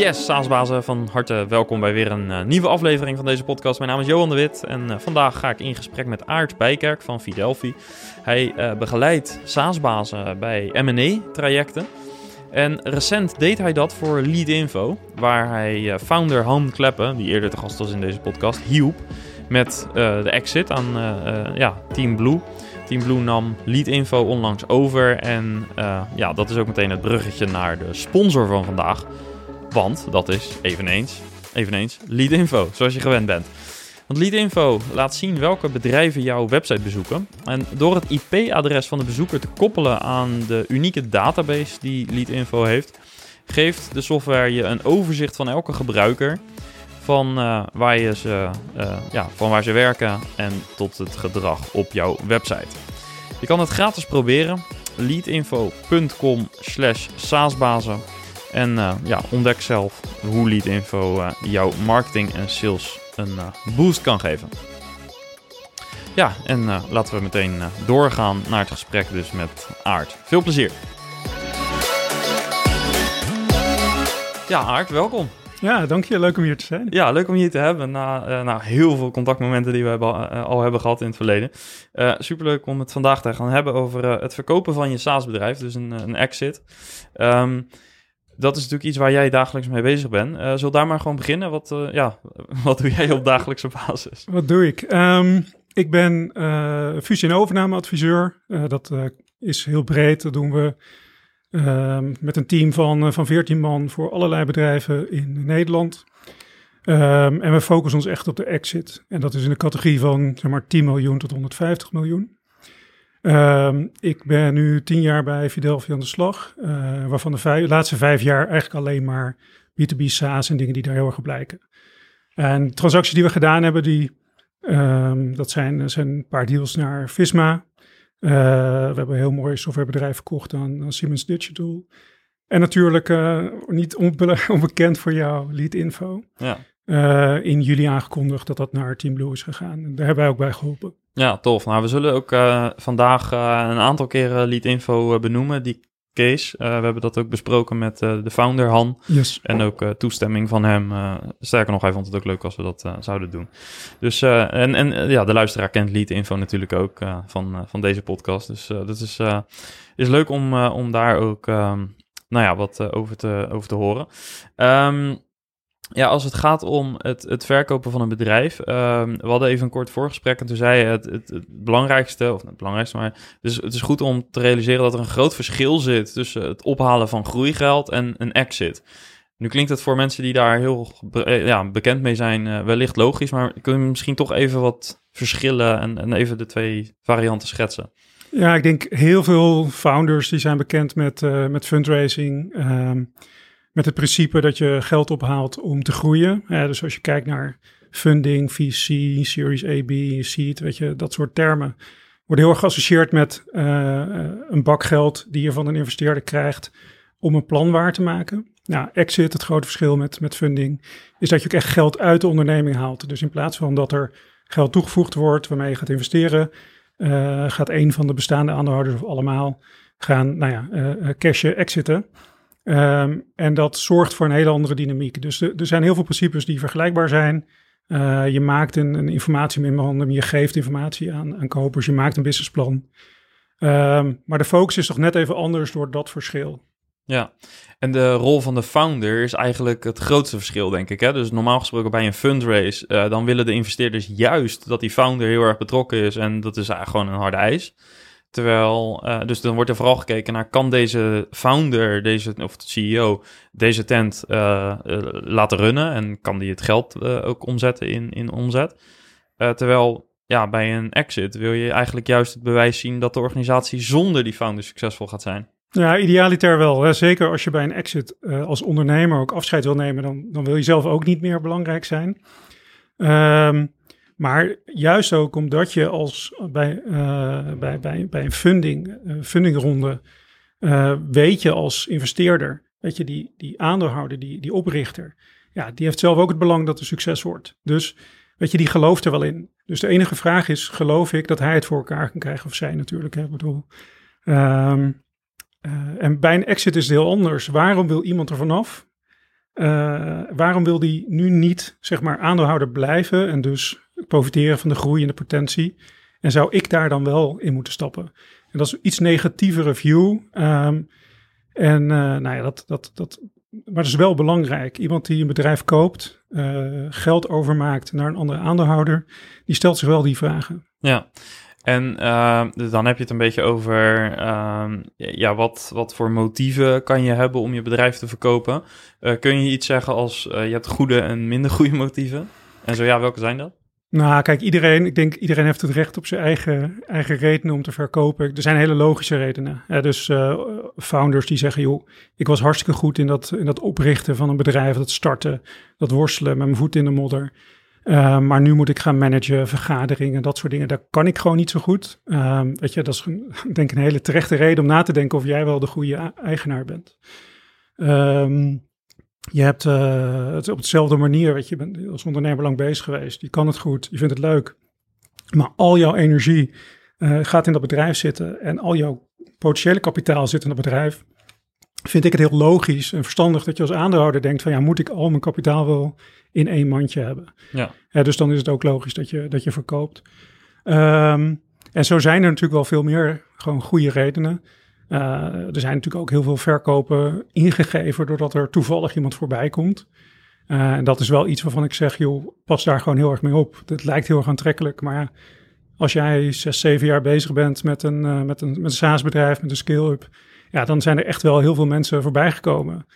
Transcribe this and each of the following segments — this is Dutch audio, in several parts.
Yes, SaaSbazen, van harte welkom bij weer een uh, nieuwe aflevering van deze podcast. Mijn naam is Johan de Wit en uh, vandaag ga ik in gesprek met Aart Bijkerk van Fidelfi. Hij uh, begeleidt SaaSbazen bij M&A-trajecten. En recent deed hij dat voor Leadinfo, waar hij founder Han Kleppen, die eerder te gast was in deze podcast, hielp met de exit aan ja, Team Blue. Team Blue nam Leadinfo onlangs over en ja, dat is ook meteen het bruggetje naar de sponsor van vandaag, want dat is eveneens, eveneens Leadinfo, zoals je gewend bent. Want Leadinfo laat zien welke bedrijven jouw website bezoeken. En door het IP-adres van de bezoeker te koppelen aan de unieke database die Leadinfo heeft, geeft de software je een overzicht van elke gebruiker. Van, uh, waar je ze, uh, ja, van waar ze werken en tot het gedrag op jouw website. Je kan het gratis proberen. leadinfo.com slash saasbazen en uh, ja, ontdek zelf hoe Leadinfo uh, jouw marketing en sales een uh, boost kan geven. Ja, en laten we meteen doorgaan naar het gesprek dus met Aart. Veel plezier! Ja, Aart, welkom. Ja, dank je. Leuk om hier te zijn. Ja, leuk om hier te hebben na, uh, na heel veel contactmomenten die we hebben, uh, al hebben gehad in het verleden. Uh, superleuk om het vandaag te gaan hebben over het verkopen van je SaaS-bedrijf, dus een, een exit. Um, dat is natuurlijk iets waar jij dagelijks mee bezig bent. Uh, daar maar gewoon beginnen. Wat, uh, ja, wat doe jij op dagelijkse basis? Wat doe ik? Um, ik ben uh, fusie- en overnameadviseur. dat is heel breed. Dat doen we ehm, met een team van, van 14 man voor allerlei bedrijven in Nederland. Um, en we focussen ons echt op de exit. En dat is in de categorie van zeg maar 10 miljoen tot 150 miljoen. Um, ik ben nu tien jaar bij Fidelfi aan de slag, uh, waarvan de vijf, laatste vijf jaar eigenlijk alleen maar B2B SaaS en dingen die daar heel erg op blijken. En transacties die we gedaan hebben, die, um, dat zijn, zijn een paar deals naar Visma. Uh, we hebben een heel mooi softwarebedrijf verkocht aan, aan Siemens Digital. En natuurlijk uh, niet onbe onbekend voor jou, Lead Info. Ja. In juli aangekondigd dat dat naar Team Blue is gegaan. En daar hebben wij ook bij geholpen. Ja, tof. Nou, we zullen ook uh, vandaag uh, een aantal keren Lead Info benoemen, die case. we hebben dat ook besproken met de founder Han. Yes. En ook toestemming van hem. sterker nog, hij vond het ook leuk als we dat zouden doen. Dus, en, en ja, de luisteraar kent Lead Info natuurlijk ook van, van deze podcast. Dus dat is, is leuk om, om daar ook nou ja, wat over, te, over te horen. Um, ja, als het gaat om het, het verkopen van een bedrijf. Um, we hadden even een kort voorgesprek en toen zei je het, het, belangrijkste, of het belangrijkste, maar dus het is goed om te realiseren dat er een groot verschil zit tussen het ophalen van groeigeld en een exit. Nu klinkt het voor mensen die daar heel ja, bekend mee zijn uh, wellicht logisch, maar kun je misschien toch even wat verschillen en, en even de twee varianten schetsen? Ja, ik denk heel veel founders die zijn bekend met, uh, met fundraising. Um, met het principe dat je geld ophaalt om te groeien. Dus als je kijkt naar funding, VC, Series A, B, seed, weet je, dat soort termen worden heel erg geassocieerd met uh, een bak geld die je van een investeerder krijgt om een plan waar te maken. Nou, exit, het grote verschil met, met funding, is dat je ook echt geld uit de onderneming haalt. Dus in plaats van dat er geld toegevoegd wordt waarmee je gaat investeren, uh, gaat een van de bestaande aandeelhouders of allemaal gaan, nou ja, uh, cashen, exiten. Um, en dat zorgt voor een hele andere dynamiek. Dus er zijn heel veel principes die vergelijkbaar zijn. Uh, je maakt een, een informatiememorandum, je geeft informatie aan, aan kopers, je maakt een businessplan. Um, maar de focus is toch net even anders door dat verschil. Ja, en de rol van de founder is eigenlijk het grootste verschil, denk ik. Hè? Dus normaal gesproken bij een fundraise, uh, dan willen de investeerders juist dat die founder heel erg betrokken is. En dat is eigenlijk gewoon een harde eis. Terwijl, uh, dus dan wordt er vooral gekeken naar, kan deze founder, deze, of de CEO, deze tent uh, uh, laten runnen en kan die het geld ook omzetten in, in omzet? terwijl, ja, bij een exit wil je eigenlijk juist het bewijs zien dat de organisatie zonder die founder succesvol gaat zijn. Ja, idealiter wel. Hè. Zeker als je bij een exit als ondernemer ook afscheid wil nemen, dan, dan wil je zelf ook niet meer belangrijk zijn. Um, maar juist ook omdat je als bij, uh, bij, bij, bij een funding, uh, fundingronde, weet je als investeerder, weet je, die, die aandeelhouder, die, die oprichter, ja, die heeft zelf ook het belang dat er succes wordt. Dus weet je, die gelooft er wel in. Dus de enige vraag is, geloof ik dat hij het voor elkaar kan krijgen of zij natuurlijk, hè, bedoel. Um, en bij een exit is het heel anders. Waarom wil iemand er vanaf? Waarom wil die nu niet, zeg maar, aandeelhouder blijven en dus profiteren van de groei en de potentie? En zou ik daar dan wel in moeten stappen? En dat is iets negatievere view. Um, en uh, nou ja, dat, dat, dat, maar dat is wel belangrijk. Iemand die een bedrijf koopt, uh, geld overmaakt naar een andere aandeelhouder, die stelt zich wel die vragen. Ja, en uh, dan heb je het een beetje over uh, ja, wat, wat voor motieven kan je hebben om je bedrijf te verkopen. Kun je iets zeggen als je hebt goede en minder goede motieven? En zo ja, welke zijn dat? Nou, kijk, iedereen, ik denk iedereen heeft het recht op zijn eigen, eigen redenen om te verkopen. Er zijn hele logische redenen. Dus uh, founders die zeggen, joh, ik was hartstikke goed in dat, in dat oprichten van een bedrijf, dat starten, dat worstelen met mijn voet in de modder. Uh, maar nu moet ik gaan managen, vergaderingen, dat soort dingen. Daar kan ik gewoon niet zo goed. Uh, weet je, dat is denk ik een hele terechte reden om na te denken of jij wel de goede eigenaar bent. Um, je hebt uh, het op dezelfde manier, weet je, je bent als ondernemer lang bezig geweest. Je kan het goed, je vindt het leuk. Maar al jouw energie uh, gaat in dat bedrijf zitten en al jouw potentiële kapitaal zit in dat bedrijf. Vind ik het heel logisch en verstandig dat je als aandeelhouder denkt van ja, moet ik al mijn kapitaal wel in één mandje hebben? Ja. dus dan is het ook logisch dat je, dat je verkoopt. Um, en zo zijn er natuurlijk wel veel meer gewoon goede redenen. Uh, er zijn natuurlijk ook heel veel verkopen ingegeven doordat er toevallig iemand voorbij komt. Uh, en dat is wel iets waarvan ik zeg, joh, pas daar gewoon heel erg mee op. Het lijkt heel erg aantrekkelijk, maar als jij zes, zeven jaar bezig bent met een, uh, met een, met een SaaS-bedrijf, met een scale-up, ja, dan zijn er echt wel heel veel mensen voorbij gekomen.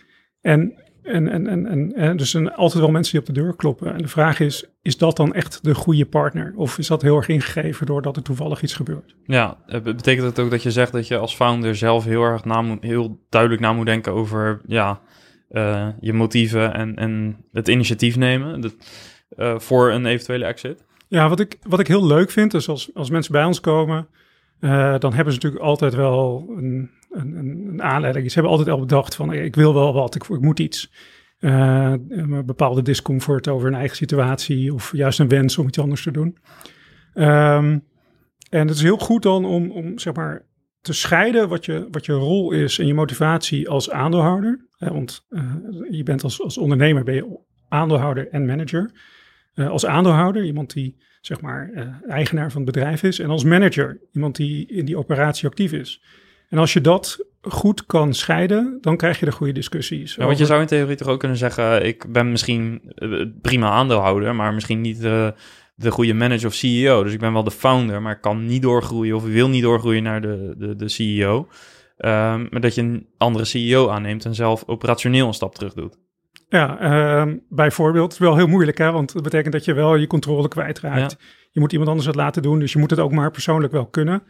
En en, en, en, en, en dus er zijn altijd wel mensen die op de deur kloppen. En de vraag is, is dat dan echt de goede partner? Of is dat heel erg ingegeven doordat er toevallig iets gebeurt? Ja, betekent het ook dat je zegt dat je als founder zelf heel erg na moet, heel duidelijk na moet denken over ja, uh, je motieven en, en het initiatief nemen dat, uh, voor een eventuele exit? Ja, wat ik, wat ik heel leuk vind, is als, als mensen bij ons komen, uh, dan hebben ze natuurlijk altijd wel een, een, een, aanleiding. Ze hebben altijd al bedacht van ik wil wel wat, ik, moet iets. Een bepaalde discomfort over een eigen situatie of juist een wens om iets anders te doen. Um, en het is heel goed dan om, om zeg maar te scheiden wat je, wat je rol is en je motivatie als aandeelhouder. Hè, want uh, je bent als, als ondernemer ben je aandeelhouder en manager. Als aandeelhouder, iemand die zeg maar eigenaar van het bedrijf is. En als manager, iemand die in die operatie actief is. En als je dat goed kan scheiden, dan krijg je de goede discussies. Ja, want je zou in theorie toch ook kunnen zeggen: ik ben misschien prima aandeelhouder, maar misschien niet de, de goede manager of CEO. Dus ik ben wel de founder, maar ik kan niet doorgroeien of wil niet doorgroeien naar de, de, de CEO. Um, maar dat je een andere CEO aanneemt en zelf operationeel een stap terug doet. Ja, uh, bijvoorbeeld. Het is wel heel moeilijk, hè? want dat betekent dat je wel je controle kwijtraakt. Ja. Je moet iemand anders het laten doen, dus je moet het ook maar persoonlijk wel kunnen.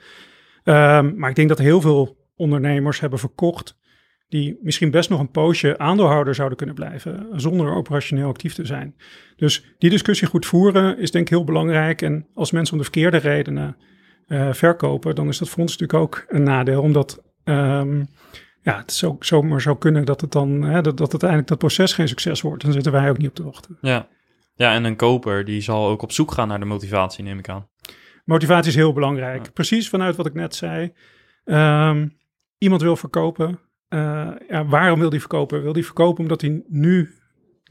Um, maar ik denk dat heel veel ondernemers hebben verkocht die misschien best nog een poosje aandeelhouder zouden kunnen blijven zonder operationeel actief te zijn. Dus die discussie goed voeren is denk ik heel belangrijk. En als mensen om de verkeerde redenen uh, verkopen, dan is dat voor ons natuurlijk ook een nadeel, omdat um, ja, het zo, zomaar zou kunnen dat het dan hè, dat, dat uiteindelijk dat proces geen succes wordt. Dan zitten wij ook niet op te wachten. Ja. ja, en een koper die zal ook op zoek gaan naar de motivatie, neem ik aan. Motivatie is heel belangrijk. Ja. Precies vanuit wat ik net zei. Um, iemand wil verkopen. Uh, ja, waarom wil die verkopen? Wil die verkopen omdat hij nu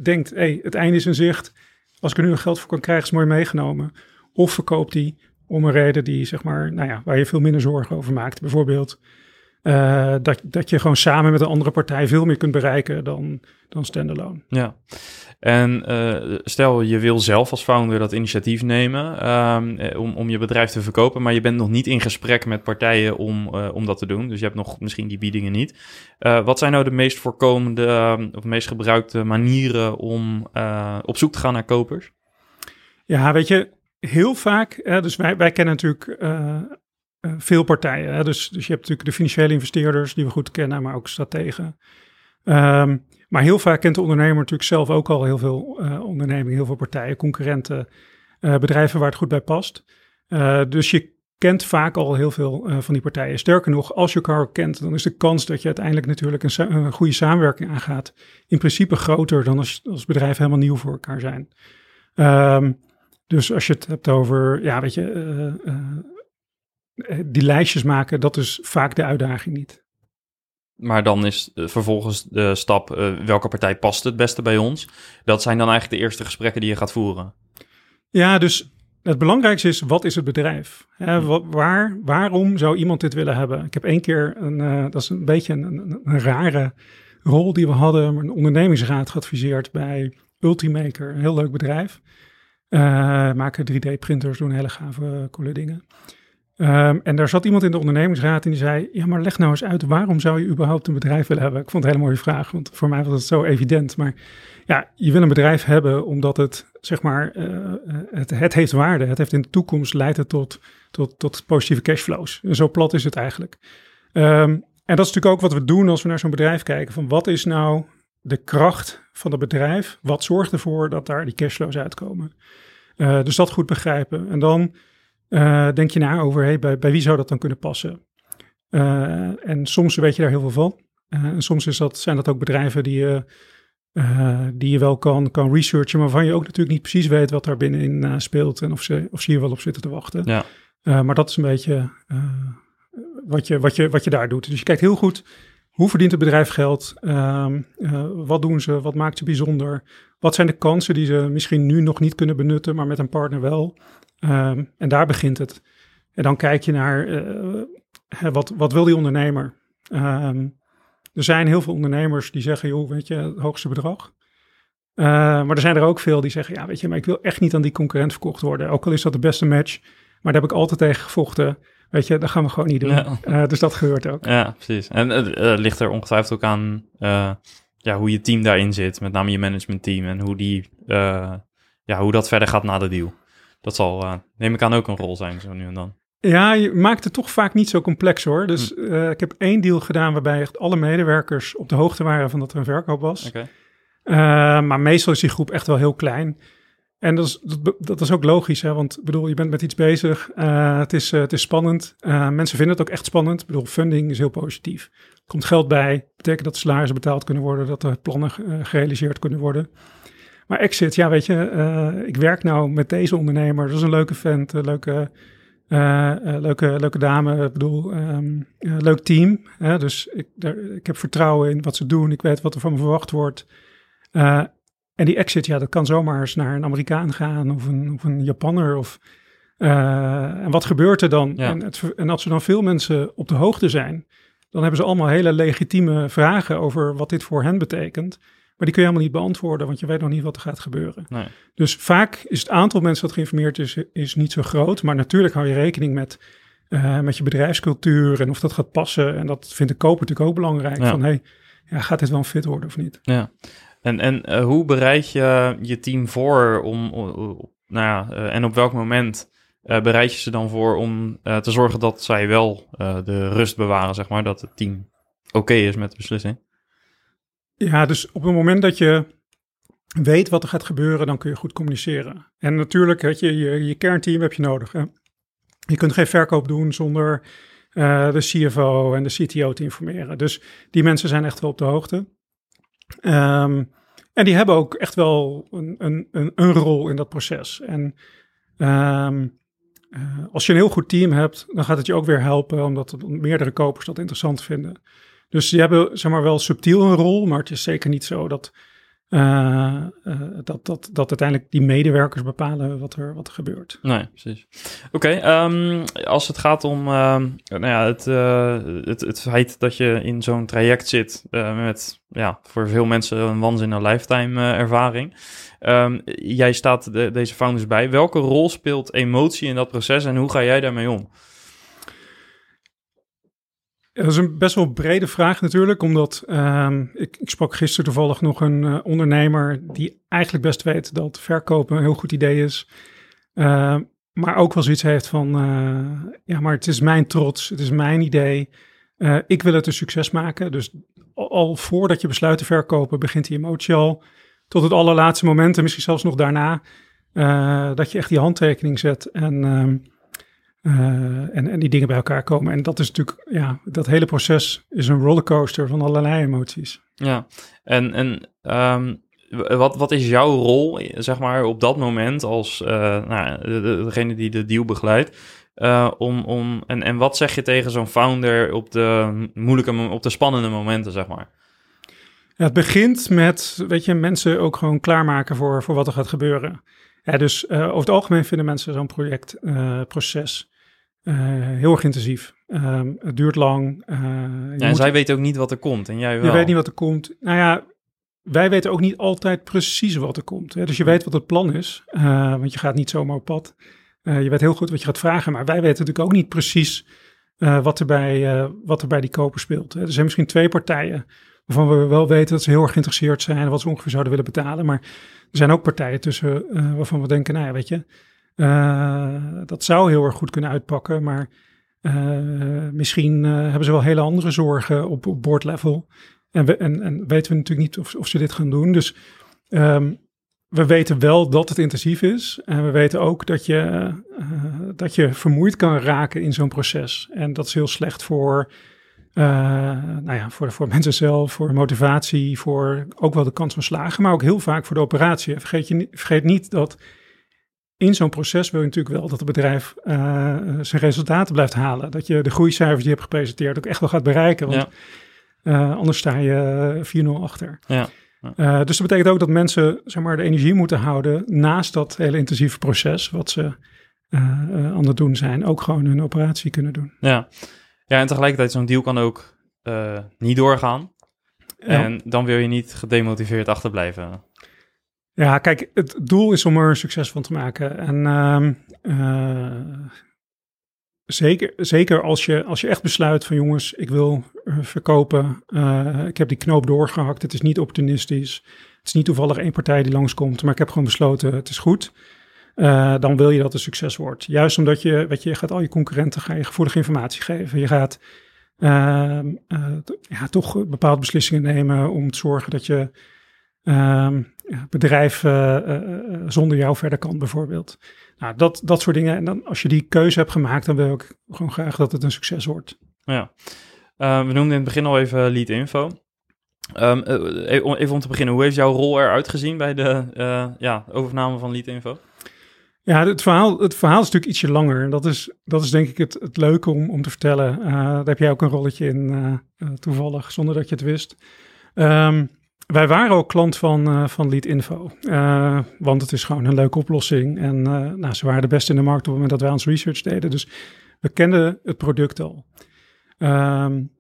denkt: hey, het einde is in zicht. Als ik er nu een geld voor kan krijgen, is mooi meegenomen. Of verkoopt hij om een reden die, zeg maar, nou ja, waar je veel minder zorgen over maakt. Bijvoorbeeld uh, dat, dat je gewoon samen met een andere partij veel meer kunt bereiken dan, dan standalone. Ja, en uh, stel je wil zelf als founder dat initiatief nemen um, om, om je bedrijf te verkopen, maar je bent nog niet in gesprek met partijen om, uh, om dat te doen. Dus je hebt nog misschien die biedingen niet. Wat zijn nou de meest voorkomende uh, of meest gebruikte manieren om op zoek te gaan naar kopers? Ja, weet je, heel vaak, dus wij, wij kennen natuurlijk uh, veel partijen. Hè? Dus, dus je hebt natuurlijk de financiële investeerders die we goed kennen, maar ook strategen. Um, maar heel vaak kent de ondernemer natuurlijk zelf ook al heel veel uh, ondernemingen, heel veel partijen, concurrenten, uh, bedrijven waar het goed bij past. dus je kent vaak al heel veel van die partijen. Sterker nog, als je elkaar kent, dan is de kans dat je uiteindelijk natuurlijk een, goede samenwerking aangaat, in principe groter dan als, als bedrijven helemaal nieuw voor elkaar zijn. Um, dus als je het hebt over, ja, weet je, die lijstjes maken, dat is vaak de uitdaging niet. maar dan is uh, vervolgens de stap uh, welke partij past het beste bij ons. Dat zijn dan eigenlijk de eerste gesprekken die je gaat voeren. Ja, dus het belangrijkste is, wat is het bedrijf? Hè, waar, waarom zou iemand dit willen hebben? Ik heb één keer, een, uh, dat is een beetje een, een, een, rare rol die we hadden, een ondernemingsraad geadviseerd bij Ultimaker, een heel leuk bedrijf. Uh, maken 3D-printers, doen hele gave coole dingen. Um, en daar zat iemand in de ondernemingsraad en die zei: Ja, maar leg nou eens uit, waarom zou je überhaupt een bedrijf willen hebben? Ik vond het een hele mooie vraag, want voor mij was het zo evident. Maar ja, je wil een bedrijf hebben omdat het, zeg maar, uh, het, het, heeft waarde. Het heeft in de toekomst leidt het tot, tot, tot positieve cashflows. Zo plat is het eigenlijk. Um, en dat is natuurlijk ook wat we doen als we naar zo'n bedrijf kijken. Van wat is nou de kracht van het bedrijf? Wat zorgt ervoor dat daar die cashflows uitkomen? Uh, dus dat goed begrijpen. En dan uh, denk je na over, hey, bij, bij wie zou dat dan kunnen passen? Uh, en soms weet je daar heel veel van. en soms is dat, zijn dat ook bedrijven die je, die je wel kan, kan researchen, maar waarvan je ook natuurlijk niet precies weet wat daar binnenin speelt en of ze, of ze hier wel op zitten te wachten. Ja. maar dat is een beetje wat, je, wat, je, wat je daar doet. Dus je kijkt heel goed hoe verdient het bedrijf geld? Uh, wat doen ze? Wat maakt ze bijzonder? Wat zijn de kansen die ze misschien nu nog niet kunnen benutten, maar met een partner wel? Um, en daar begint het. En dan kijk je naar uh, wat, wat wil die ondernemer? Um, er zijn heel veel ondernemers die zeggen, joh, weet je, het hoogste bedrag. Uh, maar er zijn er ook veel die zeggen, ja, weet je, maar ik wil echt niet aan die concurrent verkocht worden. Ook al is dat de beste match, maar daar heb ik altijd tegen gevochten. Weet je, dat gaan we gewoon niet doen. Ja. Uh, dus dat gebeurt ook. Ja, precies. En het uh, ligt er ongetwijfeld ook aan ja, hoe je team daarin zit. Met name je managementteam. En hoe, die, ja, hoe dat verder gaat na de deal. Dat zal, neem ik aan, ook een rol zijn zo nu en dan. Ja, je maakt het toch vaak niet zo complex hoor. Dus hm. ik heb één deal gedaan waarbij echt alle medewerkers op de hoogte waren van dat er een verkoop was. Okay. maar meestal is die groep echt wel heel klein. En dat is, dat, dat is ook logisch, hè? want bedoel, je bent met iets bezig. Uh, het, is, uh, het is spannend. Uh, mensen vinden het ook echt spannend. Ik bedoel, funding is heel positief. Er komt geld bij, betekent dat salarissen betaald kunnen worden, dat er plannen gerealiseerd kunnen worden. Maar exit, ja, weet je, ik werk nou met deze ondernemer. Dat is een leuke vent, een leuke, leuke, leuke dame. Ik bedoel, um, leuk team. Hè? Dus ik, daar, ik heb vertrouwen in wat ze doen. Ik weet wat er van me verwacht wordt. En die exit, ja, dat kan zomaar eens naar een Amerikaan gaan of een, of een Japanner. Of, uh, en wat gebeurt er dan? Ja. En, het, en als er dan veel mensen op de hoogte zijn, dan hebben ze allemaal hele legitieme vragen over wat dit voor hen betekent. Maar die kun je helemaal niet beantwoorden, want je weet nog niet wat er gaat gebeuren. Nee. Dus vaak is het aantal mensen dat geïnformeerd is, is niet zo groot. Maar natuurlijk hou je rekening met, uh, met je bedrijfscultuur en of dat gaat passen. En dat vindt de koper natuurlijk ook belangrijk. Ja. Van hey, ja, gaat dit wel een fit worden of niet? Ja. En, en uh, hoe bereid je je team voor om, nou ja, uh, en op welk moment uh, bereid je ze dan voor om te zorgen dat zij wel de rust bewaren, zeg maar, dat het team oké is met de beslissing? Ja, dus op het moment dat je weet wat er gaat gebeuren, dan kun je goed communiceren. En natuurlijk, weet je, je, je kernteam heb je nodig. Hè? Je kunt geen verkoop doen zonder de CFO en de CTO te informeren. Dus die mensen zijn echt wel op de hoogte. Um, en die hebben ook echt wel een, een, een, rol in dat proces. En um, uh, als je een heel goed team hebt, dan gaat het je ook weer helpen, omdat meerdere kopers dat interessant vinden. Dus die hebben zeg maar wel subtiel een rol, maar het is zeker niet zo dat, uh, uh, dat, dat, dat uiteindelijk die medewerkers bepalen wat er, wat er gebeurt. Nee, precies. Oké, um, als het gaat om uh, nou ja, het, het, het feit dat je in zo'n traject zit met ja, voor veel mensen een once in lifetime ervaring. Um, jij staat de, deze founders bij. Welke rol speelt emotie in dat proces en hoe ga jij daarmee om? Dat is een best wel brede vraag natuurlijk, omdat um, ik, ik, sprak gisteren toevallig nog een uh, ondernemer die eigenlijk best weet dat verkopen een heel goed idee is. Uh, maar ook wel zoiets heeft van, uh, ja, maar het is mijn trots, het is mijn idee. Uh, ik wil het een succes maken. Dus al, al, voordat je besluit te verkopen, begint die emotie al. Tot het allerlaatste moment, en misschien zelfs nog daarna, dat je echt die handtekening zet en... Uh, en, en die dingen bij elkaar komen. En dat is natuurlijk, ja, dat hele proces is een rollercoaster van allerlei emoties. Ja, en, en um, wat, wat is jouw rol, zeg maar, op dat moment als uh, nou, de, degene die de deal begeleidt? Uh, om, om, en, en wat zeg je tegen zo'n founder op de moeilijke, op de spannende momenten, zeg maar? Ja, het begint met, weet je, mensen ook gewoon klaarmaken voor, voor wat er gaat gebeuren. Ja, dus uh, over het algemeen vinden mensen zo'n projectproces uh, heel erg intensief. Um, het duurt lang. ja, en zij weten ook niet wat er komt en jij wel. Je weet niet wat er komt. Nou ja, wij weten ook niet altijd precies wat er komt. Hè? Dus je weet wat het plan is, want je gaat niet zomaar op pad. Je weet heel goed wat je gaat vragen, maar wij weten natuurlijk ook niet precies uh, wat, er bij, uh, wat er bij die koper speelt. Er zijn misschien twee partijen waarvan we wel weten dat ze heel erg geïnteresseerd zijn en wat ze ongeveer zouden willen betalen. Maar er zijn ook partijen tussen waarvan we denken, nou ja, weet je, dat zou heel erg goed kunnen uitpakken, maar misschien hebben ze wel hele andere zorgen op, op board level. En, en, en weten we natuurlijk niet of, of ze dit gaan doen. Dus um, we weten wel dat het intensief is. En we weten ook dat je, dat je vermoeid kan raken in zo'n proces. En dat is heel slecht voor, nou ja, voor, voor mensen zelf, voor motivatie, voor ook wel de kans van slagen, maar ook heel vaak voor de operatie. Vergeet, je, vergeet niet dat in zo'n proces wil je natuurlijk wel dat het bedrijf uh, zijn resultaten blijft halen. Dat je de groeicijfers die je hebt gepresenteerd ook echt wel gaat bereiken. Want ja. anders sta je 4-0 achter. Ja. Uh, dus dat betekent ook dat mensen zeg maar, de energie moeten houden naast dat hele intensieve proces wat ze aan het doen zijn, ook gewoon hun operatie kunnen doen. Ja, ja en tegelijkertijd zo'n deal kan ook niet doorgaan. Ja. En dan wil je niet gedemotiveerd achterblijven. Ja, kijk, het doel is om er succes van te maken. En ehm, Zeker, zeker als, je, als je echt besluit van jongens, ik wil uh, verkopen. Uh, ik heb die knoop doorgehakt. Het is niet opportunistisch. Het is niet toevallig één partij die langskomt. Maar ik heb gewoon besloten, het is goed. Uh, dan wil je dat het succes wordt. Juist omdat je, weet je, je gaat al je concurrenten ga je gevoelige informatie geven. Je gaat ehm, ja, toch bepaalde beslissingen nemen om te zorgen dat je ehm, bedrijf zonder jou verder kan bijvoorbeeld. Nou, dat, dat soort dingen. En dan als je die keuze hebt gemaakt, dan wil ik gewoon graag dat het een succes wordt. Ja, uh, we noemden in het begin al even lead info. Um, even om te beginnen, hoe heeft jouw rol eruit gezien bij de ja, overname van lead info? Ja, het verhaal, het verhaal is natuurlijk ietsje langer. Dat is, dat is denk ik het, het leuke om, om te vertellen. Daar heb jij ook een rolletje in, toevallig, zonder dat je het wist. Um, wij waren ook klant van, uh, van Lead Info, uh, want het is gewoon een leuke oplossing. En uh, nou, ze waren de beste in de markt op het moment dat wij ons research deden. Dus we kenden het product al. Um,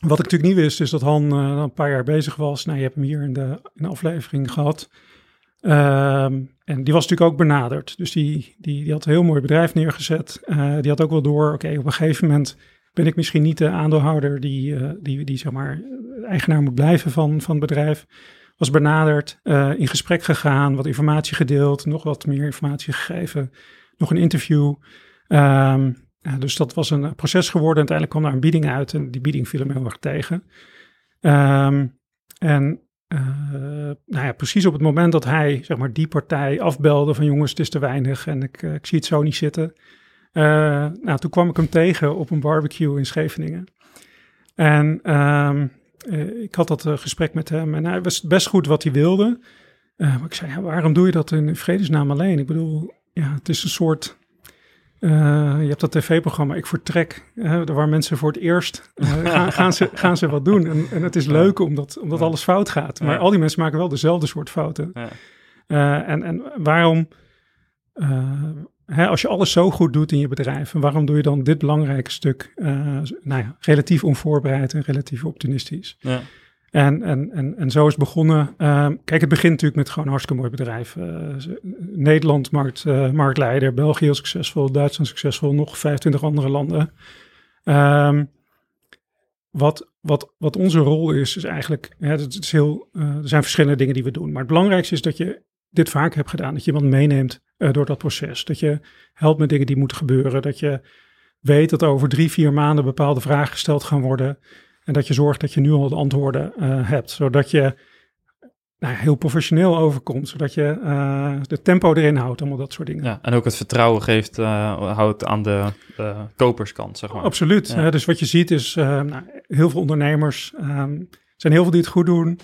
wat ik natuurlijk niet wist, is dat Han een paar jaar bezig was. Nou, je hebt hem hier in de, in de aflevering gehad. Um, en die was natuurlijk ook benaderd. Dus die, die, die had een heel mooi bedrijf neergezet. die had ook wel door, oké, op een gegeven moment ben ik misschien niet de aandeelhouder die, uh, die, die zeg maar, eigenaar moet blijven van, van het bedrijf. Was benaderd, uh, in gesprek gegaan, wat informatie gedeeld, nog wat meer informatie gegeven, nog een interview. Um, ja, dus dat was een proces geworden. Uiteindelijk kwam daar een bieding uit en die bieding viel hem heel erg tegen. Um, en uh, nou ja, precies op het moment dat hij zeg maar, die partij afbelde van jongens, het is te weinig en ik, ik zie het zo niet zitten uh, nou, toen kwam ik hem tegen op een barbecue in Scheveningen. En uh, ik had dat uh, gesprek met hem en hij was best goed wat hij wilde. maar ik zei, ja, waarom doe je dat in vredesnaam alleen? Ik bedoel, ja, het is een soort... je hebt dat tv-programma Ik Vertrek, waar mensen voor het eerst gaan, gaan, ze, gaan ze wat doen. En, en het is leuk omdat, omdat alles fout gaat. Maar al die mensen maken wel dezelfde soort fouten. Ja. en, en waarom Hè, als je alles zo goed doet in je bedrijf, waarom doe je dan dit belangrijke stuk uh, nou ja, relatief onvoorbereid en relatief optimistisch? Ja. En, en, en, en zo is het begonnen. Uh, kijk, het begint natuurlijk met gewoon een hartstikke mooi bedrijf. Uh, Nederland markt, uh, marktleider, België heel succesvol, Duitsland succesvol, nog 25 andere landen. Um, wat, wat, wat onze rol is, is eigenlijk, het is heel, er zijn verschillende dingen die we doen. Maar het belangrijkste is dat je dit vaak hebt gedaan. Dat je iemand meeneemt uh, door dat proces. Dat je helpt met dingen die moeten gebeuren. Dat je weet dat over drie, vier maanden bepaalde vragen gesteld gaan worden. En dat je zorgt dat je nu al de antwoorden uh, hebt. Zodat je nou, heel professioneel overkomt. Zodat je uh, de tempo erin houdt. Allemaal dat soort dingen. Ja, en ook het vertrouwen geeft, houdt aan de koperskant, zeg maar. Absoluut. Ja. dus wat je ziet is nou, heel veel ondernemers. Um, zijn heel veel die het goed doen.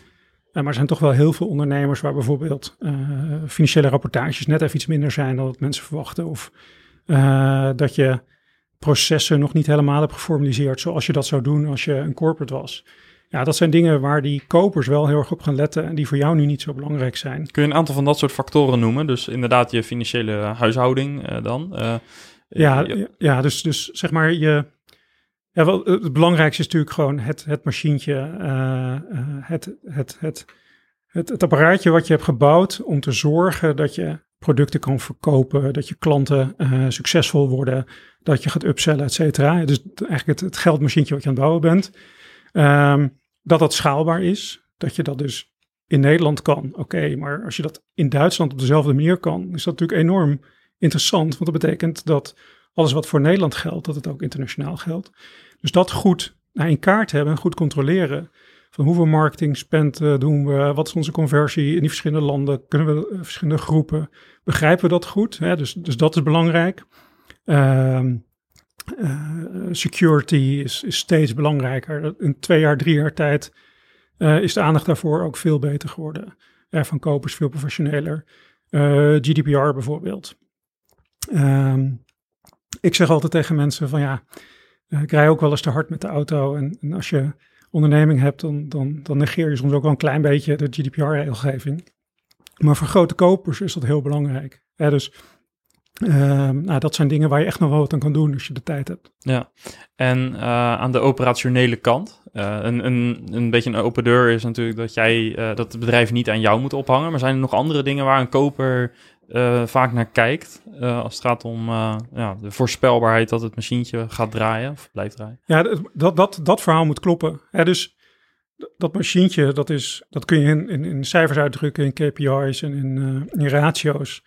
Uh, maar er zijn toch wel heel veel ondernemers waar bijvoorbeeld uh, financiële rapportages net even iets minder zijn dan wat mensen verwachten. Of uh, dat je processen nog niet helemaal hebt geformaliseerd zoals je dat zou doen als je een corporate was. Ja, dat zijn dingen waar die kopers wel heel erg op gaan letten en die voor jou nu niet zo belangrijk zijn. Kun je een aantal van dat soort factoren noemen? Dus inderdaad je financiële huishouding uh, dan? Uh, ja, ja dus, dus zeg maar je... Ja, wel, het belangrijkste is natuurlijk gewoon het, het machientje, uh, het, het, het, het, het apparaatje wat je hebt gebouwd om te zorgen dat je producten kan verkopen, dat je klanten succesvol worden, dat je gaat upsellen, et cetera. Dus eigenlijk het, het geldmachientje wat je aan het bouwen bent. Um, dat dat schaalbaar is. Dat je dat dus in Nederland kan. Oké, maar als je dat in Duitsland op dezelfde manier kan, is dat natuurlijk enorm interessant. Want dat betekent dat alles wat voor Nederland geldt, dat het ook internationaal geldt. Dus dat goed naar in kaart hebben en goed controleren. Van hoeveel marketing spend uh, doen we? Wat is onze conversie in die verschillende landen? Kunnen we uh, verschillende groepen? Begrijpen we dat goed? Hè? Dus, dus dat is belangrijk. Uh, uh, security is, is, steeds belangrijker. In twee jaar, drie jaar tijd is de aandacht daarvoor ook veel beter geworden. Van kopers veel professioneler. GDPR bijvoorbeeld. Um, ik zeg altijd tegen mensen van ja, ik rij ook wel eens te hard met de auto. En, en als je onderneming hebt, dan, dan, dan negeer je soms ook wel een klein beetje de GDPR-regelgeving. Maar voor grote kopers is dat heel belangrijk. dus uh, nou, dat zijn dingen waar je echt nog wel wat aan kan doen als je de tijd hebt. Ja, en uh, aan de operationele kant, uh, een, een, een beetje een open deur is natuurlijk dat jij dat het bedrijf niet aan jou moet ophangen. Maar zijn er nog andere dingen waar een koper vaak naar kijkt als het gaat om ja, de voorspelbaarheid dat het machientje gaat draaien of blijft draaien? Ja, dat, dat, dat verhaal moet kloppen. Dus dat machientje, dat, is, dat kun je in, in, in cijfers uitdrukken, in KPI's en in, in ratio's.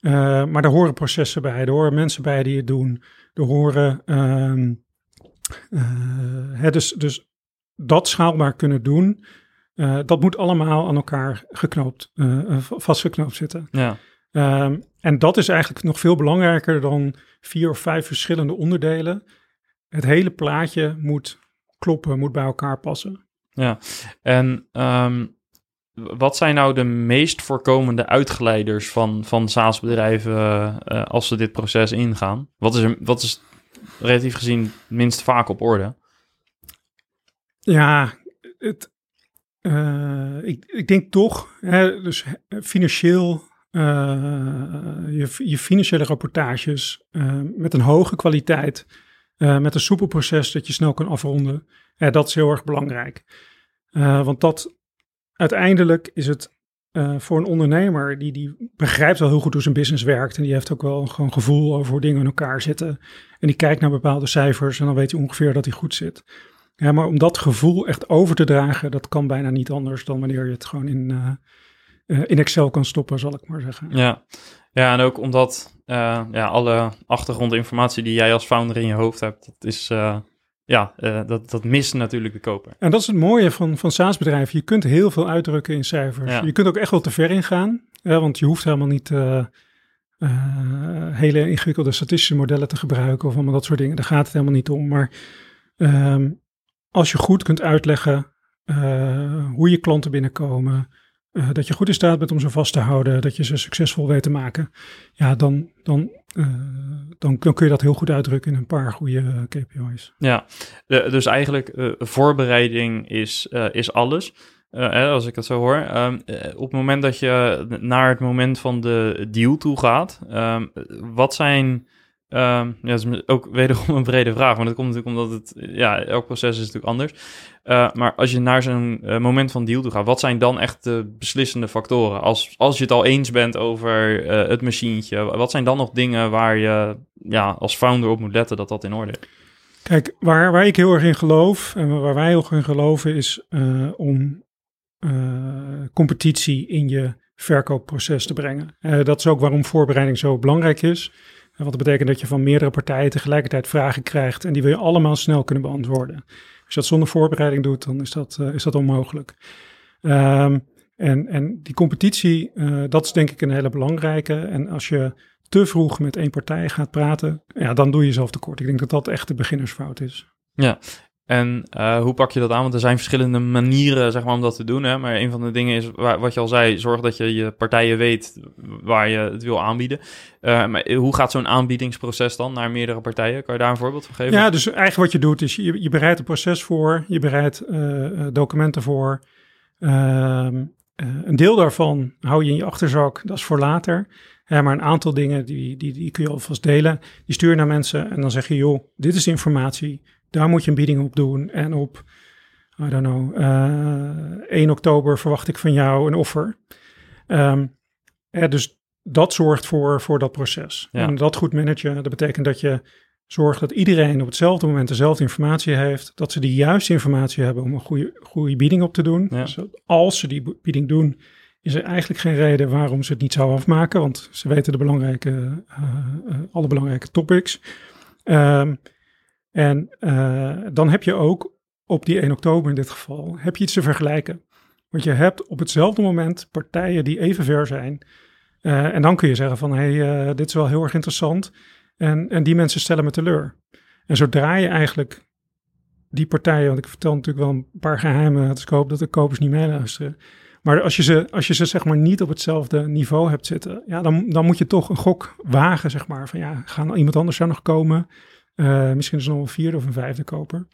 Maar er horen processen bij, er horen mensen bij die het doen. Er horen. Uh, dus, dus dat schaalbaar kunnen doen, uh, dat moet allemaal aan elkaar geknoopt, vastgeknoopt zitten. Ja. Um, en dat is eigenlijk nog veel belangrijker dan vier of vijf verschillende onderdelen. Het hele plaatje moet kloppen, moet bij elkaar passen. Ja, en um, wat zijn nou de meest voorkomende uitgeleiders van, van SaaS-bedrijven uh, als ze dit proces ingaan? Wat is, er, wat is relatief gezien minst vaak op orde? Ja, het, uh, ik, ik denk toch, hè, dus financieel, je, je financiële rapportages met een hoge kwaliteit, met een soepel proces dat je snel kan afronden, dat is heel erg belangrijk. want dat uiteindelijk is het voor een ondernemer die, die begrijpt wel heel goed hoe zijn business werkt. En die heeft ook wel gewoon gevoel over hoe dingen in elkaar zitten. En die kijkt naar bepaalde cijfers en dan weet hij ongeveer dat hij goed zit. Ja, maar om dat gevoel echt over te dragen, dat kan bijna niet anders dan wanneer je het gewoon in, uh, in Excel kan stoppen, zal ik maar zeggen. Ja, ja en ook omdat ja, alle achtergrondinformatie die jij als founder in je hoofd hebt, dat is ja, uh, dat, dat mist natuurlijk de koper. En dat is het mooie van, van SaaS-bedrijven. Je kunt heel veel uitdrukken in cijfers. Ja. Je kunt ook echt wel te ver ingaan, hè, want je hoeft helemaal niet hele ingewikkelde statistische modellen te gebruiken of allemaal dat soort dingen. Daar gaat het helemaal niet om. Maar um, als je goed kunt uitleggen hoe je klanten binnenkomen, uh, dat je goed in staat bent om ze vast te houden, dat je ze succesvol weet te maken, ja, dan, dan, uh, dan, dan, kun je dat heel goed uitdrukken in een paar goede uh, KPI's. Ja, dus eigenlijk voorbereiding is, is alles. als ik dat zo hoor. Um, op het moment dat je naar het moment van de deal toe gaat, um, wat zijn Um, ja, dat is ook wederom een brede vraag, want dat komt natuurlijk omdat het, ja, elk proces is natuurlijk anders. Uh, maar als je naar zo'n uh, moment van deal toe gaat, wat zijn dan echt de beslissende factoren? Als, als je het al eens bent over uh, het machientje, wat zijn dan nog dingen waar je ja, als founder op moet letten dat dat in orde is? Kijk, waar, waar ik heel erg in geloof en waar wij heel erg in geloven is om competitie in je verkoopproces te brengen. dat is ook waarom voorbereiding zo belangrijk is. Wat dat betekent dat je van meerdere partijen tegelijkertijd vragen krijgt en die wil je allemaal snel kunnen beantwoorden. Als je dat zonder voorbereiding doet, dan is dat, uh, is dat onmogelijk. Um, en, en die competitie, uh, dat is denk ik een hele belangrijke. En als je te vroeg met één partij gaat praten, ja, dan doe je jezelf tekort. Ik denk dat dat echt de beginnersfout is. Ja, En uh, hoe pak je dat aan? Want er zijn verschillende manieren zeg maar, om dat te doen. Hè? Maar een van de dingen is, wat je al zei, zorg dat je je partijen weet waar je het wil aanbieden. Uh, maar hoe gaat zo'n aanbiedingsproces dan naar meerdere partijen? Kan je daar een voorbeeld van geven? Ja, dus eigenlijk wat je doet is, je, je bereidt een proces voor, je bereidt uh, documenten voor. Ehm, een deel daarvan hou je in je achterzak, dat is voor later. Maar een aantal dingen die, die, die kun je alvast delen. Die stuur je naar mensen en dan zeg je, joh, dit is informatie daar moet je een bieding op doen. En op, I don't know, uh, eh, 1 oktober verwacht ik van jou een offer. Um, dus dat zorgt voor, voor dat proces. En dat goed managen, dat betekent dat je zorgt dat iedereen op hetzelfde moment dezelfde informatie heeft. Dat ze de juiste informatie hebben om een goede, goede bieding op te doen. Dus als ze die bieding doen, is er eigenlijk geen reden waarom ze het niet zouden afmaken. Want ze weten de belangrijke, uh, uh, alle belangrijke topics. Um, en uh, dan heb je ook op die 1 oktober in dit geval, heb je iets te vergelijken. Want je hebt op hetzelfde moment partijen die even ver zijn. Uh, en dan kun je zeggen van, hé, hey, uh, dit is wel heel erg interessant. En, en die mensen stellen me teleur. En zodra je eigenlijk die partijen, want ik vertel natuurlijk wel een paar geheimen, dus ik hoop dat de kopers niet meeluisteren. Maar als je ze, als je ze zeg maar niet op hetzelfde niveau hebt zitten, ja, dan, dan moet je toch een gok wagen, zeg maar. Van ja, gaan iemand anders zou nog komen? Uh, misschien is er nog een vierde of een vijfde koper.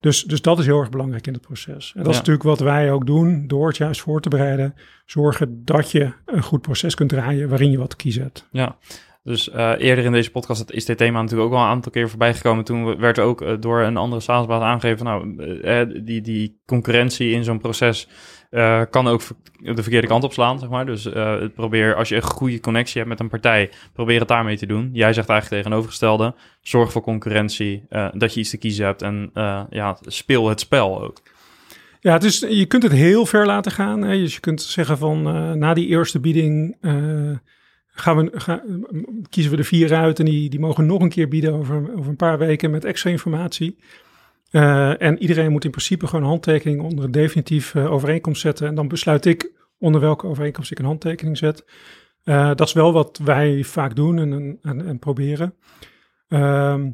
Dus, dus dat is heel erg belangrijk in het proces. En dat is natuurlijk wat wij ook doen door het juist voor te bereiden. Zorgen dat je een goed proces kunt draaien waarin je wat hebt. Ja, dus uh, eerder in deze podcast is dit thema natuurlijk ook al een aantal keer voorbij gekomen. Toen werd er ook uh, door een andere salesbaas aangegeven, nou, uh, die, die concurrentie in zo'n proces uh, kan ook de verkeerde kant op slaan, zeg maar. Dus uh, probeer, als je een goede connectie hebt met een partij, probeer het daarmee te doen. Jij zegt eigenlijk tegenovergestelde, zorg voor concurrentie, uh, dat je iets te kiezen hebt en ja, speel het spel ook. Ja, is, je kunt het heel ver laten gaan. Hè. Dus je kunt zeggen van, na die eerste bieding gaan we, kiezen we er vier uit en die, die mogen nog een keer bieden over, over een paar weken met extra informatie. Uh, en iedereen moet in principe gewoon een handtekening onder een definitief uh, overeenkomst zetten. En dan besluit ik onder welke overeenkomst ik een handtekening zet. Uh, dat is wel wat wij vaak doen en, en, en proberen. Ehm,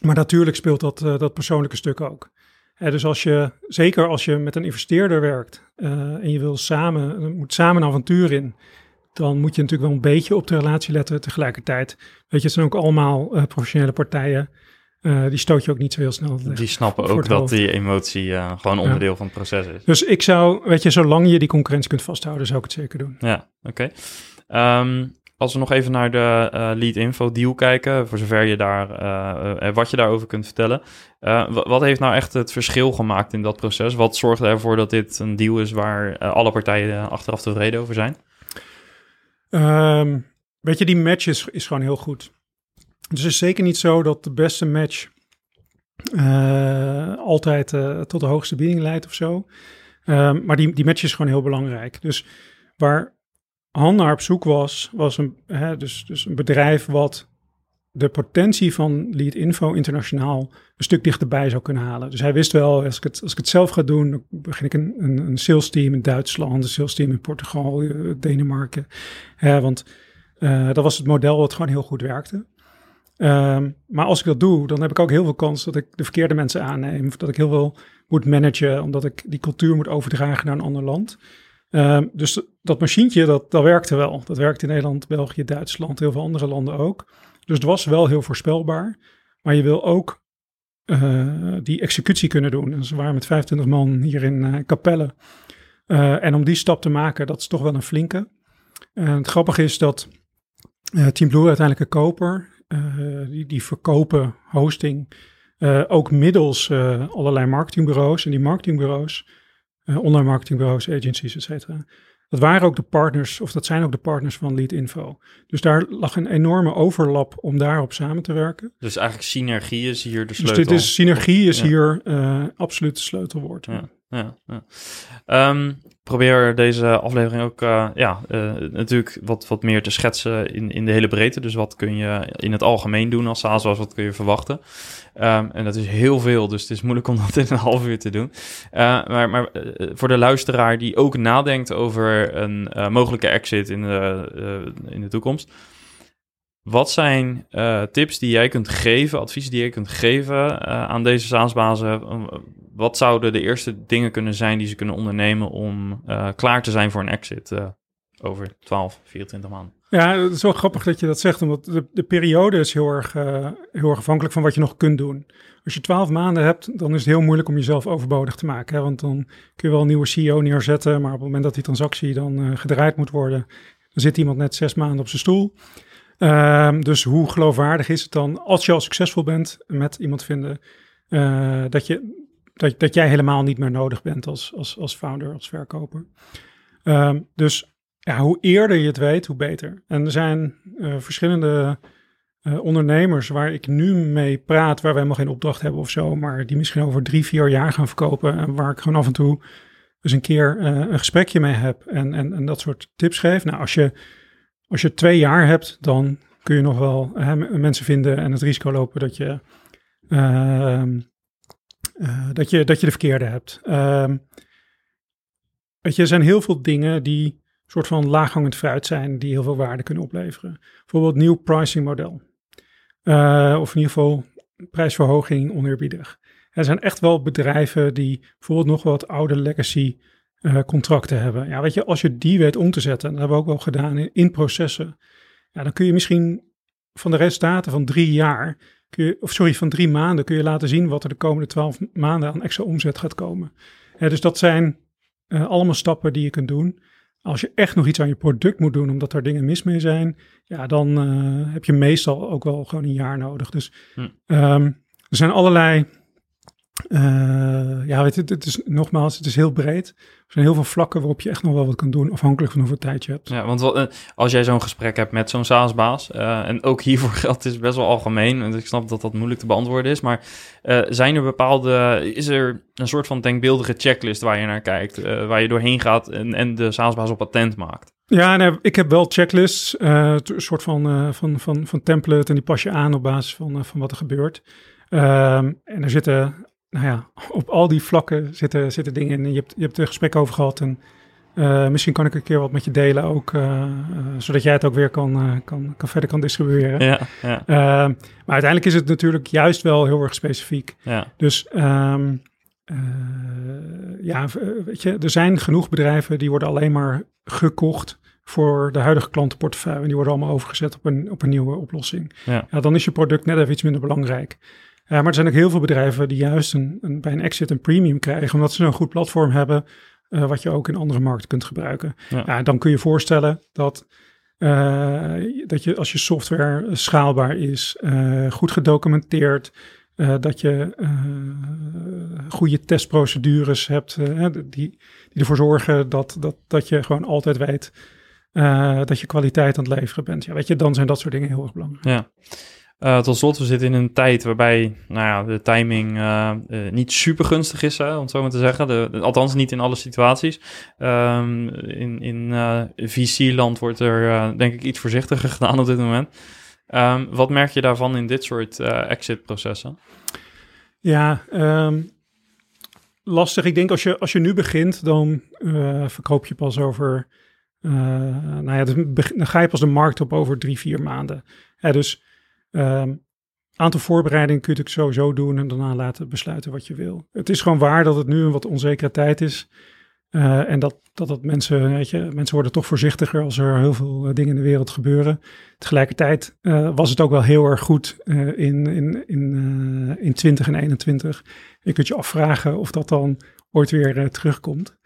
maar natuurlijk speelt dat, dat persoonlijke stuk ook. dus als je, zeker als je met een investeerder werkt en je wil samen, moet samen een avontuur in, dan moet je natuurlijk wel een beetje op de relatie letten tegelijkertijd. Weet je, het zijn ook allemaal professionele partijen. Uh, die stoot je ook niet zo heel snel. Die snappen ook dat die emotie uh, gewoon onderdeel ja. van het proces is. Dus ik zou, weet je, zolang je die concurrentie kunt vasthouden, zou ik het zeker doen. Ja, oké. Okay. Um, als we nog even naar de uh, lead info deal kijken, voor zover je daar, wat je daarover kunt vertellen. wat heeft nou echt het verschil gemaakt in dat proces? Wat zorgde ervoor dat dit een deal is waar alle partijen achteraf tevreden over zijn? Um, weet je, die match is, is gewoon heel goed. Dus het is zeker niet zo dat de beste match uh, altijd uh, tot de hoogste bieding leidt of zo. Um, maar die, die match is gewoon heel belangrijk. Dus waar Han op zoek was, was een, hè, dus, dus een bedrijf wat de potentie van Lead Info internationaal een stuk dichterbij zou kunnen halen. Dus hij wist wel, als ik het, als ik het zelf ga doen, dan begin ik een, een, een sales team in Duitsland, een sales team in Portugal, uh, Denemarken. Hè, want dat was het model wat gewoon heel goed werkte. Um, maar als ik dat doe, dan heb ik ook heel veel kans dat ik de verkeerde mensen aanneem. Dat ik heel veel moet managen, omdat ik die cultuur moet overdragen naar een ander land. Um, dus dat machientje, dat, dat werkte wel. Dat werkte in Nederland, België, Duitsland, heel veel andere landen ook. Dus het was wel heel voorspelbaar. Maar je wil ook uh, die executie kunnen doen. En ze waren met 25 man hier in uh, Capelle. Uh, en om die stap te maken, dat is toch wel een flinke. Het grappige is dat Team Blue uiteindelijk een koper uh, die, die verkopen hosting uh, ook middels uh, allerlei marketingbureaus. En die marketingbureaus, online marketingbureaus, agencies, et cetera. Dat waren ook de partners, of dat zijn ook de partners van Lead Info. Dus daar lag een enorme overlap om daarop samen te werken. Dus eigenlijk synergie is hier de sleutel. Dus dit is, synergie is ja. hier absoluut het sleutelwoord. Ja ja, ja. Um, probeer deze aflevering ook uh, ja, uh, natuurlijk wat, wat meer te schetsen in, in de hele breedte. Dus wat kun je in het algemeen doen als SaaS, wat kun je verwachten. Um, en dat is heel veel, dus het is moeilijk om dat in een half uur te doen. Uh, maar maar voor de luisteraar die ook nadenkt over een mogelijke exit in de, in de toekomst Wat zijn uh, tips die jij kunt geven, adviezen die jij kunt geven uh, aan deze SaaS-bazen? wat zouden de eerste dingen kunnen zijn die ze kunnen ondernemen om uh, klaar te zijn voor een exit over 12, 24 maanden? Ja, het is wel grappig dat je dat zegt, omdat de, de periode is heel erg, heel erg afhankelijk van wat je nog kunt doen. Als je 12 maanden hebt, dan is het heel moeilijk om jezelf overbodig te maken. Hè? Want dan kun je wel een nieuwe CEO neerzetten, maar op het moment dat die transactie dan gedraaid moet worden, dan zit iemand net zes maanden op zijn stoel. Um, dus hoe geloofwaardig is het dan als je al succesvol bent met iemand vinden uh, dat, je, dat, dat jij helemaal niet meer nodig bent als, als, als founder, als verkoper. Um, dus ja, hoe eerder je het weet, hoe beter. En er zijn uh, verschillende uh, ondernemers waar ik nu mee praat, waar we helemaal geen opdracht hebben of zo, maar die misschien over drie, vier jaar gaan verkopen en waar ik gewoon af en toe eens een keer een gesprekje mee heb en, en, en dat soort tips geef. Nou, als je als je twee jaar hebt, dan kun je nog wel mensen vinden en het risico lopen dat je, uh, uh, dat je, dat je de verkeerde hebt. Weet je, er zijn heel veel dingen die soort van laaghangend fruit zijn, die heel veel waarde kunnen opleveren. Bijvoorbeeld nieuw pricing model. Uh, of in ieder geval prijsverhoging oneerbiedig. Er zijn echt wel bedrijven die bijvoorbeeld nog wat oude legacy uh, contracten hebben. Ja, weet je, als je die weet om te zetten, dat hebben we ook wel gedaan in, in processen, ja, dan kun je misschien van de resultaten van drie jaar, kun je, of sorry, van drie maanden, kun je laten zien wat er de komende twaalf maanden aan extra omzet gaat komen. Ja, dus dat zijn uh, allemaal stappen die je kunt doen. Als je echt nog iets aan je product moet doen, omdat er dingen mis mee zijn, ja, dan uh, heb je meestal ook wel gewoon een jaar nodig. Dus hm. um, er zijn allerlei uh, ja, weet je, het is nogmaals, het is heel breed. Er zijn heel veel vlakken waarop je echt nog wel wat kan doen, afhankelijk van hoeveel tijd je hebt. Ja, want uh, als jij zo'n gesprek hebt met zo'n SaaS-baas, uh, en ook hiervoor geldt, is best wel algemeen, en ik snap dat dat moeilijk te beantwoorden is, maar zijn er bepaalde, is er een soort van denkbeeldige checklist waar je naar kijkt, waar je doorheen gaat en, en de SaaS-baas op patent maakt? Ja, nee, ik heb wel checklists, een soort van, van, van, van template, en die pas je aan op basis van, van wat er gebeurt. Ehm, en er zitten nou ja, op al die vlakken zitten, zitten dingen in. Je hebt, je hebt er gesprek over gehad en uh, misschien kan ik een keer wat met je delen ook, uh, uh, zodat jij het ook weer kan, kan, kan verder kan distribueren. Ja, ja. Ehm, maar uiteindelijk is het natuurlijk juist wel heel erg specifiek. Ja. Dus um, ja, weet je, er zijn genoeg bedrijven die worden alleen maar gekocht voor de huidige klantenportefeuille. En die worden allemaal overgezet op een, op een nieuwe oplossing. Ja. dan is je product net even iets minder belangrijk. Uh, maar er zijn ook heel veel bedrijven die juist een, een, bij een exit een premium krijgen, omdat ze een goed platform hebben, uh, wat je ook in andere markten kunt gebruiken. Ja. ja dan kun je voorstellen dat, uh, dat je als je software schaalbaar is, goed gedocumenteerd, dat je goede testprocedures hebt, die, die ervoor zorgen dat, dat, dat je gewoon altijd weet dat je kwaliteit aan het leveren bent. Ja, weet je, dan zijn dat soort dingen heel erg belangrijk. Ja. Uh, tot slot, we zitten in een tijd waarbij nou ja, de timing uh, uh, niet super gunstig is, hè, om het zo maar te zeggen. De, althans, niet in alle situaties. Um, in in VC-land wordt er denk ik iets voorzichtiger gedaan op dit moment. Um, wat merk je daarvan in dit soort exit-processen? Ja, um, lastig. Ik denk als je, als je nu begint, dan verkoop je pas over... nou ja, dan ga je pas de markt op over drie, vier maanden. Dus Um, aantal voorbereidingen kun je sowieso doen en daarna laten besluiten wat je wil. Het is gewoon waar dat het nu een wat onzekere tijd is. Uh, en dat, dat, dat mensen, weet je, mensen worden toch voorzichtiger als er heel veel uh, dingen in de wereld gebeuren. Tegelijkertijd uh, was het ook wel heel erg goed in, in, in, in 20 en 21. Je kunt je afvragen of dat dan ooit weer terugkomt.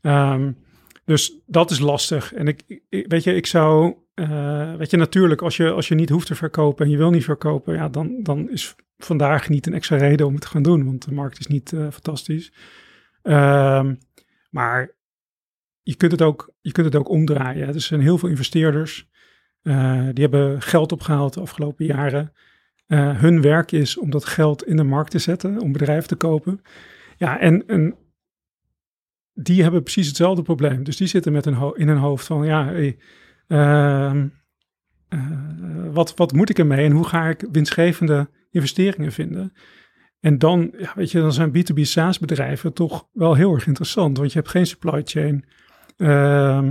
Um, dus dat is lastig. En ik, weet je, ik zou uh, weet je, natuurlijk, als je, als je niet hoeft te verkopen en je wil niet verkopen, ja, dan, dan is vandaag niet een extra reden om het te gaan doen, want de markt is niet uh, fantastisch. Um, maar je kunt het ook, je kunt het ook omdraaien. Er zijn heel veel investeerders uh, die hebben geld opgehaald de afgelopen jaren. hun werk is om dat geld in de markt te zetten, om bedrijven te kopen. Ja, en, en die hebben precies hetzelfde probleem. Dus die zitten met een in hun hoofd van, ja, hey, wat, wat moet ik ermee en hoe ga ik winstgevende investeringen vinden? En dan, ja, weet je, dan zijn B2B SaaS bedrijven toch wel heel erg interessant, want je hebt geen supply chain. Uh,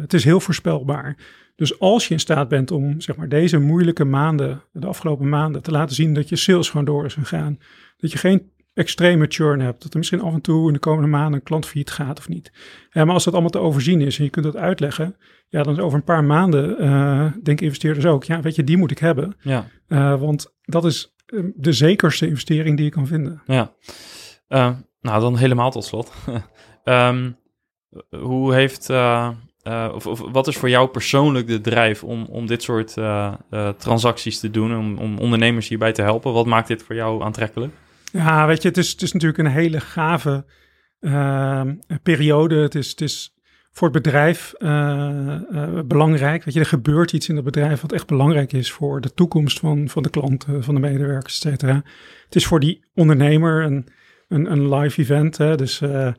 het is heel voorspelbaar. Dus als je in staat bent om zeg maar, deze moeilijke maanden, de afgelopen maanden, te laten zien dat je sales gewoon door is gegaan. Dat je geen extreme churn hebt. Dat er misschien af en toe in de komende maanden een klant failliet gaat of niet. Ja, maar als dat allemaal te overzien is en je kunt dat uitleggen, ja, dan is over een paar maanden uh, denken investeerders ook, ja, weet je, die moet ik hebben. Ja. Uh, want dat is uh, de zekerste investering die je kan vinden. Ja. nou, dan helemaal tot slot. um, hoe heeft, of, of, wat is voor jou persoonlijk de drijf om, om dit soort transacties te doen, om, om ondernemers hierbij te helpen? Wat maakt dit voor jou aantrekkelijk? Ja, weet je, het is, het is natuurlijk een hele gave uh, periode. Het is, het is voor het bedrijf uh, uh, belangrijk. Weet je, er gebeurt iets in het bedrijf wat echt belangrijk is voor de toekomst van, van de klanten, van de medewerkers, et cetera. Het is voor die ondernemer een, een, een live event. Hè? Dus uh,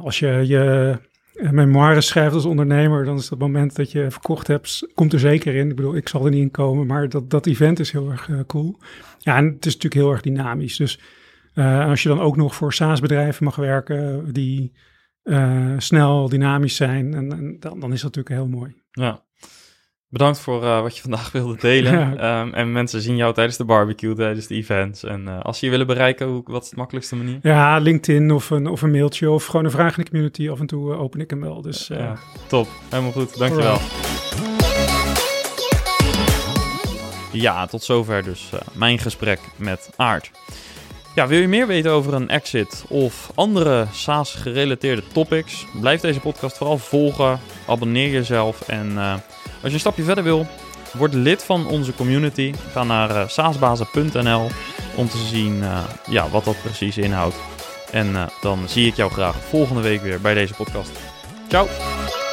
als je je memoires schrijft als ondernemer, dan is dat moment dat je verkocht hebt, komt er zeker in. Ik bedoel, ik zal er niet in komen, maar dat, dat event is heel erg cool. Ja, en het is natuurlijk heel erg dynamisch. Dus uh, als je dan ook nog voor SaaS-bedrijven mag werken die snel, dynamisch zijn, en, en dan, dan, is dat natuurlijk heel mooi. Ja. Bedankt voor uh, wat je vandaag wilde delen. Ja. Um, en mensen zien jou tijdens de barbecue, tijdens de events. En als ze je willen bereiken, hoe, wat is de makkelijkste manier? Ja, LinkedIn of een, of een mailtje of gewoon een vraag in de community. Af en toe open ik hem wel. Dus, ja, top, helemaal goed. Dankjewel. Alright. Ja, tot zover dus mijn gesprek met Aart. Ja, wil je meer weten over een exit of andere SaaS-gerelateerde topics? Blijf deze podcast vooral volgen, abonneer jezelf en als je een stapje verder wil, word lid van onze community. Ga naar uh, saasbazen.nl om te zien ja, wat dat precies inhoudt. En dan zie ik jou graag volgende week weer bij deze podcast. Ciao!